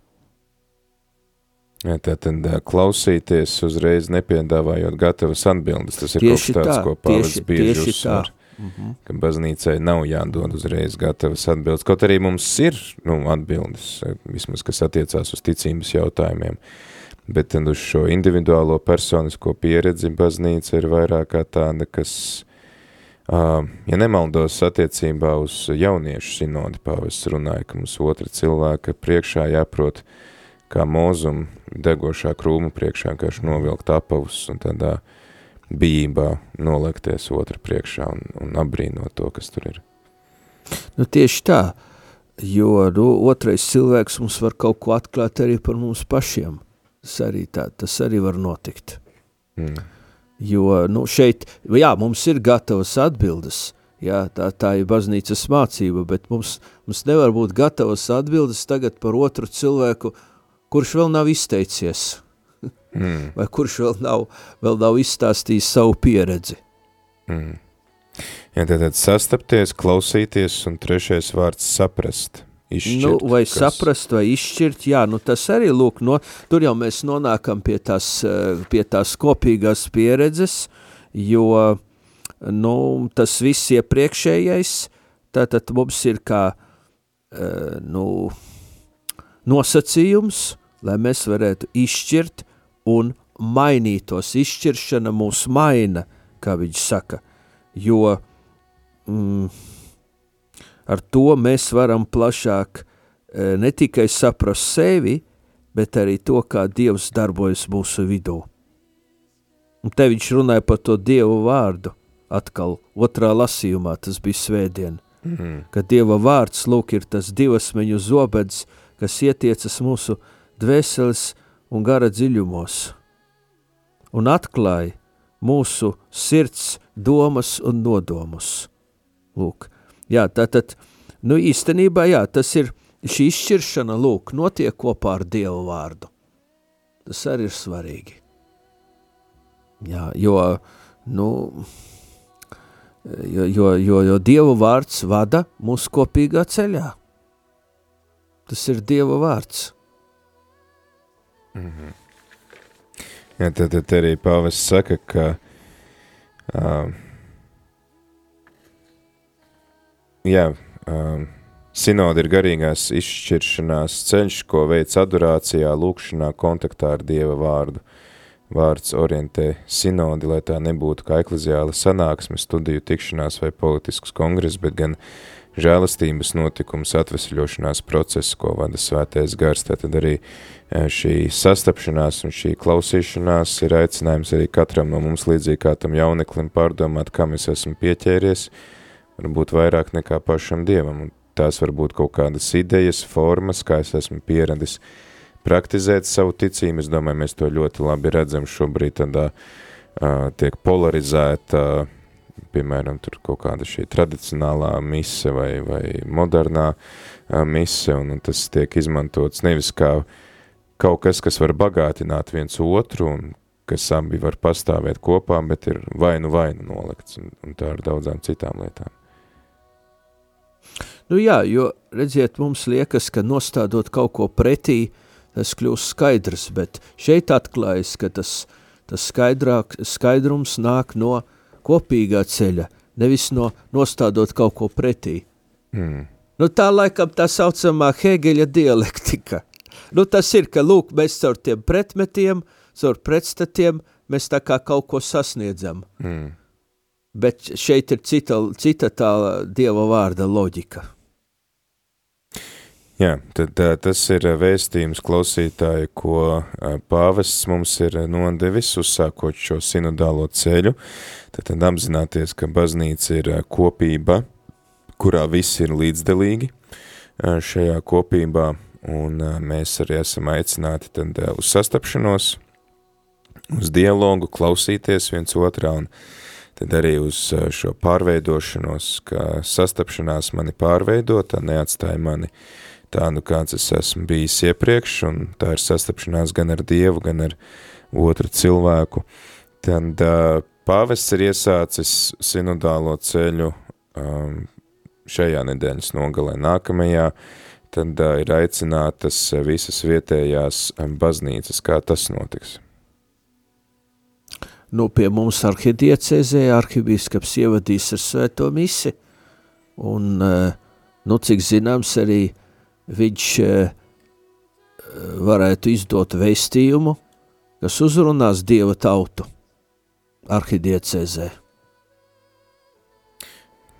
Jā, tā tad ā, klausīties uzreiz nepiedāvājot gatavas atbildes, tas ir Tieši kaut kas tāds, tā, ko tieši- bieži tieši uzsver. tā. Mhm. ka baznīcai nav jādod uzreiz gatavas atbildes, kaut arī mums ir nu, atbildes, vismaz kas attiecās uz ticības jautājumiem, bet uz šo individuālo personisko pieredzi baznīca ir vairāk kā tāda, kas, uh, ja nemaldos attiecībā uz jauniešu sinodi pāvests runāja, ka mums otra cilvēka priekšā jāprot kā mūzum degošā krūma priekšā, kā novilkt apavus un tādā bijībā nolekties otra priekšā un, un apbrīnot to, kas tur ir. Nu, tieši tā, jo nu, otrais cilvēks mums var kaut ko atklāt arī par mums pašiem. Tas arī, tā, tas arī var notikt. Mm. Jo nu, šeit, jā, mums ir gatavas atbildes, jā, tā, tā ir baznīcas mācība, bet mums, mums nevar būt gatavas atbildes tagad par otru cilvēku, kurš vēl nav izteicies, Mm. vai kurš vēl nav, vēl nav izstāstījis savu pieredzi. Mm. Jā, tātad sastapties, klausīties un trešais vārds saprast. Izšķirt, Nu, vai kas- saprast, vai izšķirt, jā, nu tas arī, lūk, no, tur jau mēs nonākam pie tās, eh, pie tās kopīgās pieredzes, jo, nu, tas viss iepriekšējais, tātad mums ir kā, eh, nu, nosacījums, lai mēs varētu izšķirt un mainītos. Izšķiršana mūs maina, kā viņš saka, jo mm, ar to mēs varam plašāk e, ne tikai saprast sevi, bet arī to, kā Dievs darbojas mūsu vidū. Un te viņš runāja par to Dievu vārdu, atkal otrā lasījumā, tas bija svētdien, mm -hmm. ka Dieva vārds, lūk, ir tas divasmeņu zobeds, kas ietiecas mūsu dvēseles un gara dziļumos un atklāja mūsu sirds domas un nodomus. Lūk, jā, tātad, nu īstenībā, jā, tas ir šī izšķiršana, lūk, notiek kopā ar Dievu vārdu. Tas arī ir svarīgi. Jā, jo, nu, jo, jo, jo, jo Dieva vārds vada mūsu kopīgā ceļā. Tas ir Dieva vārds. Mm -hmm. Jā, tad, tad arī pāvis saka, ka uh, jā, uh, sinodi ir garīgās izšķiršanās ceļš, ko veic adorācijā, lūkšanā, kontaktā ar Dieva vārdu. Vārds orientē sinodi, lai tā nebūtu kā ekleziāla sanāksme, studiju tikšanās vai politisks kongress, bet gan žēlastības notikums, atvesļošanās process, ko vada svētais gars. Tātad arī šī sastapšanās un šī klausīšanās ir aicinājums arī katram no mums līdzīgi kā tam jauneklim pārdomāt, kam es esmu pieķēries, varbūt vairāk nekā pašam Dievam. Un tās var būt kaut kādas idejas, formas, kā es esmu pieradis praktizēt savu ticību. Es domāju, mēs to ļoti labi redzam šobrīd tādā uh, tiek polarizēta uh, piemēram, tur kaut kāda šī tradicionālā mise vai, vai modernā mise, un tas tiek izmantots nevis kā kaut kas, kas var bagātināt viens otru, un kas abi var pastāvēt kopā, bet ir vainu vainu nolikts, un, un tā ar daudzām citām lietām. Nu jā, jo, redziet, mums liekas, ka nostādot kaut ko pretī, tas kļūst skaidrs, bet šeit atklājas, ka tas, tas skaidrāk, skaidrums nāk no uh, kopīgā ceļa, nevis no nostādot kaut ko pretī. Mm. Nu, tā laikam tā saucamā Hegeļa dialektika. Nu, tas ir, ka lūk, mēs caur tiem pretmetiem, caur pretstatiem, mēs tā kā kaut ko sasniedzam. Mm. Bet šeit ir cita, cita tā Dieva vārda loģika. Jā, tad tas ir vēstījums klausītāji, ko pāvests mums ir nodevis, uzsākot šo sinodālo ceļu. Tad, tad apzināties, ka baznīca ir kopība, kurā visi ir līdzdelīgi šajā kopībā, un mēs arī esam aicināti tad uz sastapšanos, uz dialogu, klausīties viens otrā, un tad arī uz šo pārveidošanos, ka sastapšanās mani pārveido, tā neatstāja mani uh, tādu, kāds es esmu bijis iepriekš, un tā ir sastapšanās gan ar Dievu, gan ar otru cilvēku. Tad uh, pāvests ir iesācis sinodālo ceļu um, šajā nedēļas nogalē nākamajā, tad uh, ir aicinātas visas vietējās baznīcas. Kā tas notiks? Nu, pie mums arhidiecēzē arhibīskaps ievadīs ar svēto misi, un, uh, nu, cik zināms, arī viņš eh, varētu izdot vēstījumu, kas uzrunās Dieva tautu arhidiecēzē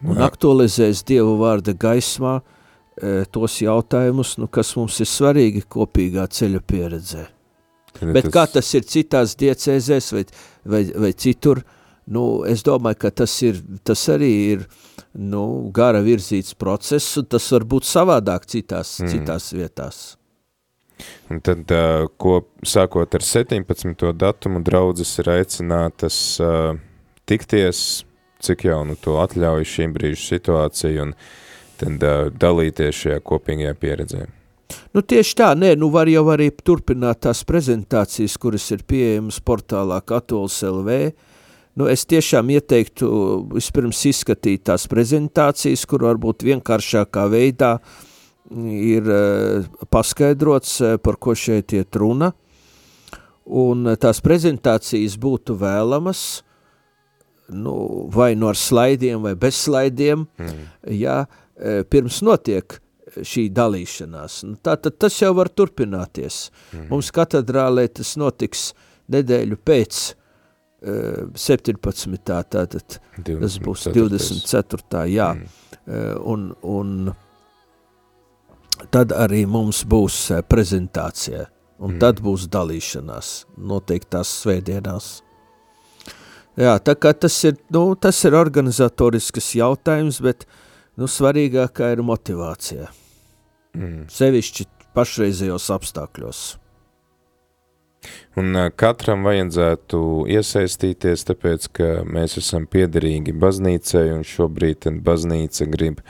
un Jā. aktualizēs Dieva vārda gaismā eh, tos jautājumus, nu, kas mums ir svarīgi kopīgā ceļa pieredzē. Bet tas... kā tas ir citās diecēzēs vai, vai, vai citur, nu, es domāju, ka tas, ir, tas arī ir nu, gara virzīts process, un tas var būt savādāk citās, mm. citās vietās. Un tad, ko sākot ar 17. datumu, draudzes ir aicinātas tikties, cik jau nu to atļauj šī brīža situācija, un tad dalīties šajā kopīgajā pieredzē. Nu tieši tā, nē, nu var jau arī turpināt tās prezentācijas, kuras ir pieejamas portālā Katols LV, uh, Nu, es tiešām ieteiktu vispirms izskatīt tās prezentācijas, kur varbūt vienkāršākā veidā ir uh, paskaidrots, uh, par ko šeit iet runa. Un uh, tās prezentācijas būtu vēlamas, nu, vai no nu ar slaidiem vai bez slaidiem, mm. ja pirms notiek šī dalīšanās. Nu, tā tad tas jau var turpināties. Mm. Mums katedrālē tas notiks nedēļu pēc uh, 17. tātad 20, tas būs 24. jā. Mm. Uh, un, un tad arī mums būs uh, prezentācija, un mm. tad būs dalīšanās noteiktās svētdienās. Jā, tā kā tas ir, nu, tas ir organizatorisks jautājums, bet nu, svarīgākā ir motivācija. Mm. Sevišķi pašreizējos apstākļos. Un katram vajadzētu iesaistīties, tāpēc, ka mēs esam piederīgi baznīcai, un šobrīd baznīca grib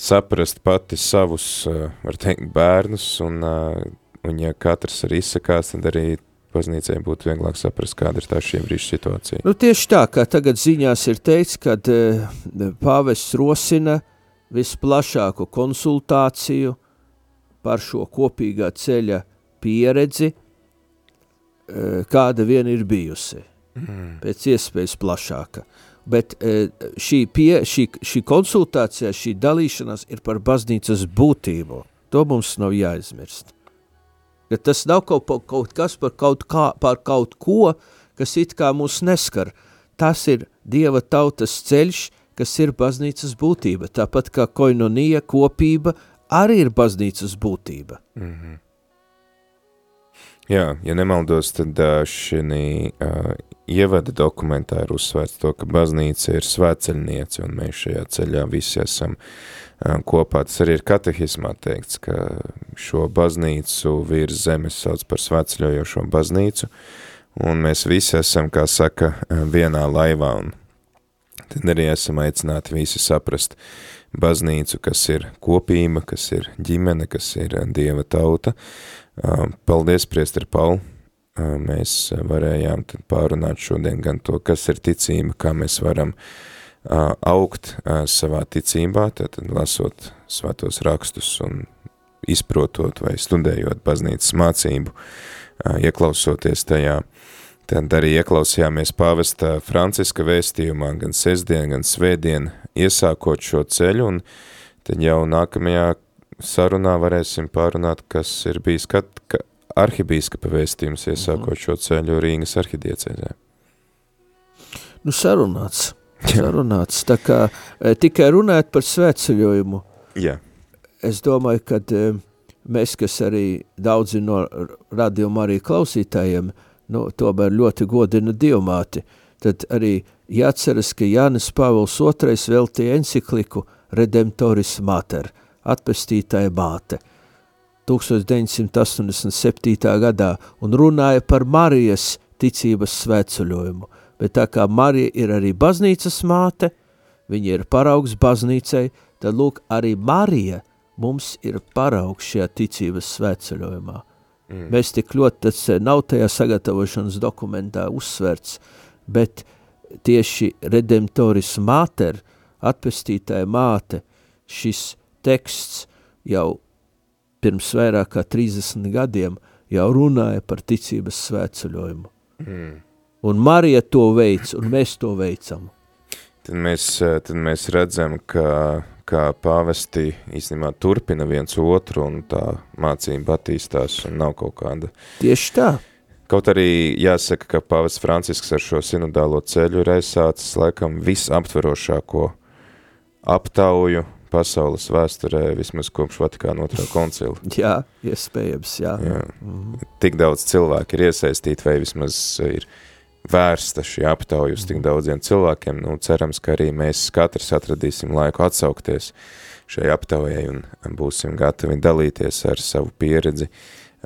saprast pati savus, var teikt, bērnus, un, un ja katrs arī izsakās, tad arī baznīcai būtu vieglāk saprast, kāda ir tā šī brīža situācija. Nu, tieši tā, kā tagad ziņās ir teikts, kad pāvests rosina visplašāku konsultāciju par šo kopīgā ceļa pieredzi, kāda vien ir bijusi, mm. pēc iespējas plašāka. Bet uh, šī, pie, šī, šī konsultācija, šī dalīšanās ir par baznīcas būtību. To mums nav jāizmirst ka tas nav kaut, kaut kas par kaut, kā, par kaut ko, kas it kā mūs neskar. Tas ir Dieva tautas ceļš, kas ir baznīcas būtība, tāpat kā koinonija kopība arī ir baznīcas būtība. Mm -hmm. Jā, ja nemaldos, tad šī uh, ievada dokumentā ir uzsvērts to, ka baznīca ir svētceļniece, un mēs šajā ceļā visi esam kopā. Tas arī ir katehismā teikts, ka šo baznīcu virs zemes sauc par svētceļojošo baznīcu, un mēs visi esam, kā saka, vienā laivā, un tad arī esam aicināti visi saprast baznīcu, kas ir kopība, kas ir ģimene, kas ir Dieva tauta. Paldies, priesteri Pauli! mēs varējām pārunāt šodien gan to, kas ir ticība, kā mēs varam augt savā ticībā, tad lasot svētos rakstus un izprotot vai studējot baznīcas mācību, ieklausoties tajā, tad arī ieklausījāmies pāvesta Franciska vēstījumā gan sestdien, gan svētdien, iesākot šo ceļu, un tad jau nākamajā sarunā varēsim pārunāt, kas ir bijis, kad, ka, arhibīskapa vēstījums iesākot šo ceļu Rīgas arhidiecēzē? Nu, sarunāts. Sarunāts. Tā kā e, tikai runāt par svētceļojumu. Jā. Es domāju, ka e, mēs, kas arī daudzi no radījuma arī klausītājiem, nu, tomēr ļoti godina dievmāti, tad arī jāatceras, ka Jānis Pāvils II veltīja encikliku Redemptoris Mater, atpestītāja māte – 1987. gadā un runāja par Marijas ticības svētceļojumu, bet tā kā Marija ir arī baznīcas māte, viņa ir paraugs baznīcai, tad lūk, arī Marija mums ir paraugs šajā ticības svētceļojumā. Mm. Mēs tik ļoti, tas nav tajā sagatavošanas dokumentā uzsverts, bet tieši Redemptoris Mater, atpestītāja māte, šis teksts jau pirms vairāk kā 30 gadiem jau runāja par ticības svētceļojumu. Mm. Un Marija to veic, un mēs to veicam. Tad mēs, tad mēs redzam, ka, ka pāvesti īstenībā turpina viens otru, un tā mācība attīstās, un nav kaut kāda... Tieši tā. Kaut arī jāsaka, ka pāvests Francisks ar šo sinodālo ceļu ir aizsācis laikam visaptverošāko aptauju pasaules vēsturē vismaz kopš Vatikāna otrā koncila. jā, iespējams, jā. jā. Mm -hmm. Tik daudz cilvēku ir iesaistīti vai vismaz ir vērsta šī aptauja uz tik mhm. daudziem cilvēkiem. Nu, cerams, ka arī mēs katrs atradīsim laiku atsaukties šai aptaujai un būsim gatavi dalīties ar savu pieredzi.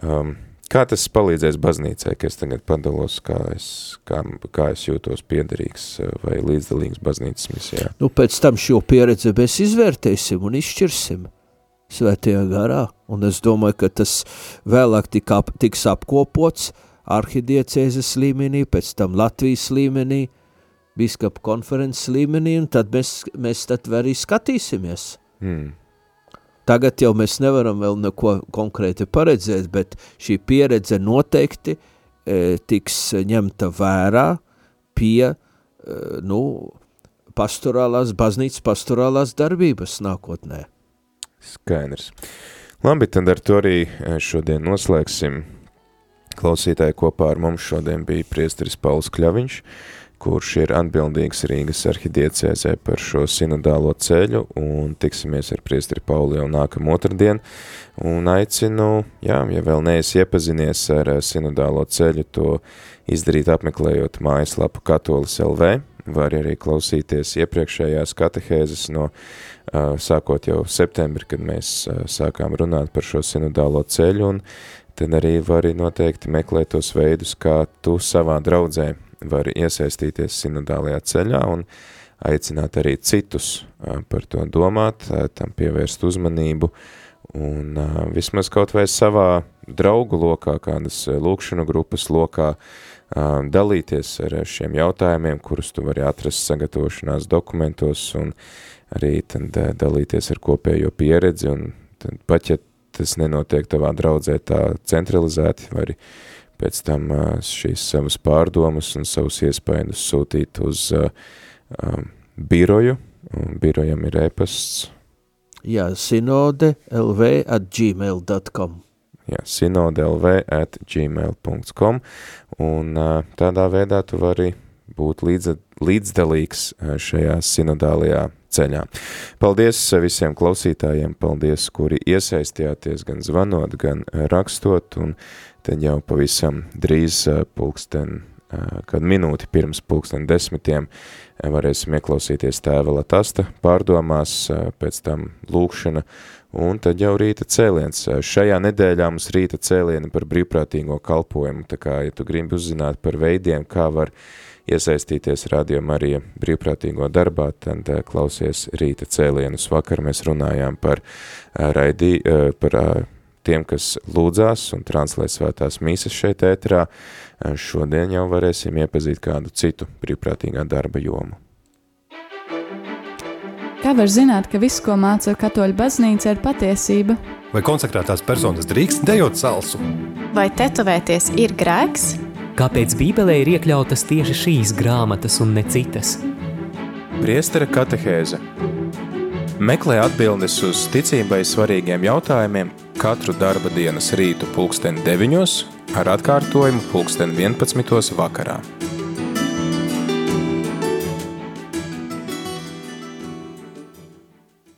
Um, Kā tas palīdzēs baznīcai, ka es tagad padalos, kā es, kā, kā es jūtos piederīgs eh, vai līdzdalīgs baznīcas misijā? Nu, pēc tam šo pieredzi mēs izvērtēsim un izšķirsim svētajā garā, un es domāju, ka tas vēlāk tik ap, tiks apkopots arhidiecēzes līmenī, pēc tam Latvijas līmenī, biskapa konferences līmenī, un tad mēs, mēs tad arī skatīsimies. Hmm. Tagad jau mēs nevaram vēl neko konkrēti paredzēt, bet šī pieredze noteikti e, tiks ņemta vērā pie e, nu, pastorālās, baznīcas pastorālās darbības nākotnē. Skaidrs. Labi, tad ar to arī šodien noslēgsim. Klausītāji kopā ar mums šodien bija priesteris Pauls Kļaviņš, kurš ir atbildīgs Rīgas arhidiecēzē par šo sinodālo ceļu, un tiksimies ar priesteri Pauli jau nākam otrdien, un aicinu, jā, ja vēl neesi iepazinies ar sinodālo ceļu, to izdarīt apmeklējot mājaslapu katolis LV, var arī klausīties iepriekšējās katehēzes no sākot jau septembri, kad mēs sākām runāt par šo sinodālo ceļu, un tad arī vari noteikti meklēt tos veidus, kā tu savā draudzē vari iesaistīties sinodālajā ceļā un aicināt arī citus par to domāt, tam pievērst uzmanību. Un vismaz kaut vai savā draugu lokā, kādas lūkšanu grupas lokā, dalīties ar šiem jautājumiem, kurus tu vari atrast sagatavošanās dokumentos un arī tad dalīties ar kopējo pieredzi. Un tad pat, ja tas nenotiek tavā draudzē tā centralizēti, vai pēc tam šīs savas pārdomas un savus iespējas sūtīt uz biroju, un birojam ir e-pasts. Jā, sinode lv at gmail.com. Jā, sinode lv at gmail.com, un tādā veidā tu vari būt līdz, līdzdalīgs šajā sinodālajā ceļā. Paldies visiem klausītājiem, paldies, kuri iesaistījāties gan zvanot, gan rakstot, un tad jau pavisam drīz pulksten, kad minūti pirms pulksten desmitiem varēsim ieklausīties tēva Latasta pārdomās, pēc tam lūkšana, un tad jau rīta cēliens. Šajā nedēļā mums rīta cēlieni par brīvprātīgo kalpojumu, tā kā, ja tu gribi uzzināt par veidiem, kā var iesaistīties Radio Marija brīvprātīgo darbā, tad eh, klausies rīta cēlienus. Vakar mēs runājām par, eh, raidī, eh, par tiem, kas lūdzās un translē svētās mīsas šeit ēterā. Šodien jau varēsim iepazīt kādu citu brīvprātīgā darba jomu. Kā var zināt, ka viss, ko māca katoļu baznīca, ir patiesība? Vai konsekrētās personas drīkst dejot salsu? Vai tetovēties ir grēks? Kāpēc Bībelē ir iekļautas tieši šīs grāmatas un ne citas? Priestera katehēze Meklē atbildes uz ticībai svarīgiem jautājumiem katru darba dienas rītu pulksteni 9 ar atkārtojumu pulksteni 11 vakarā.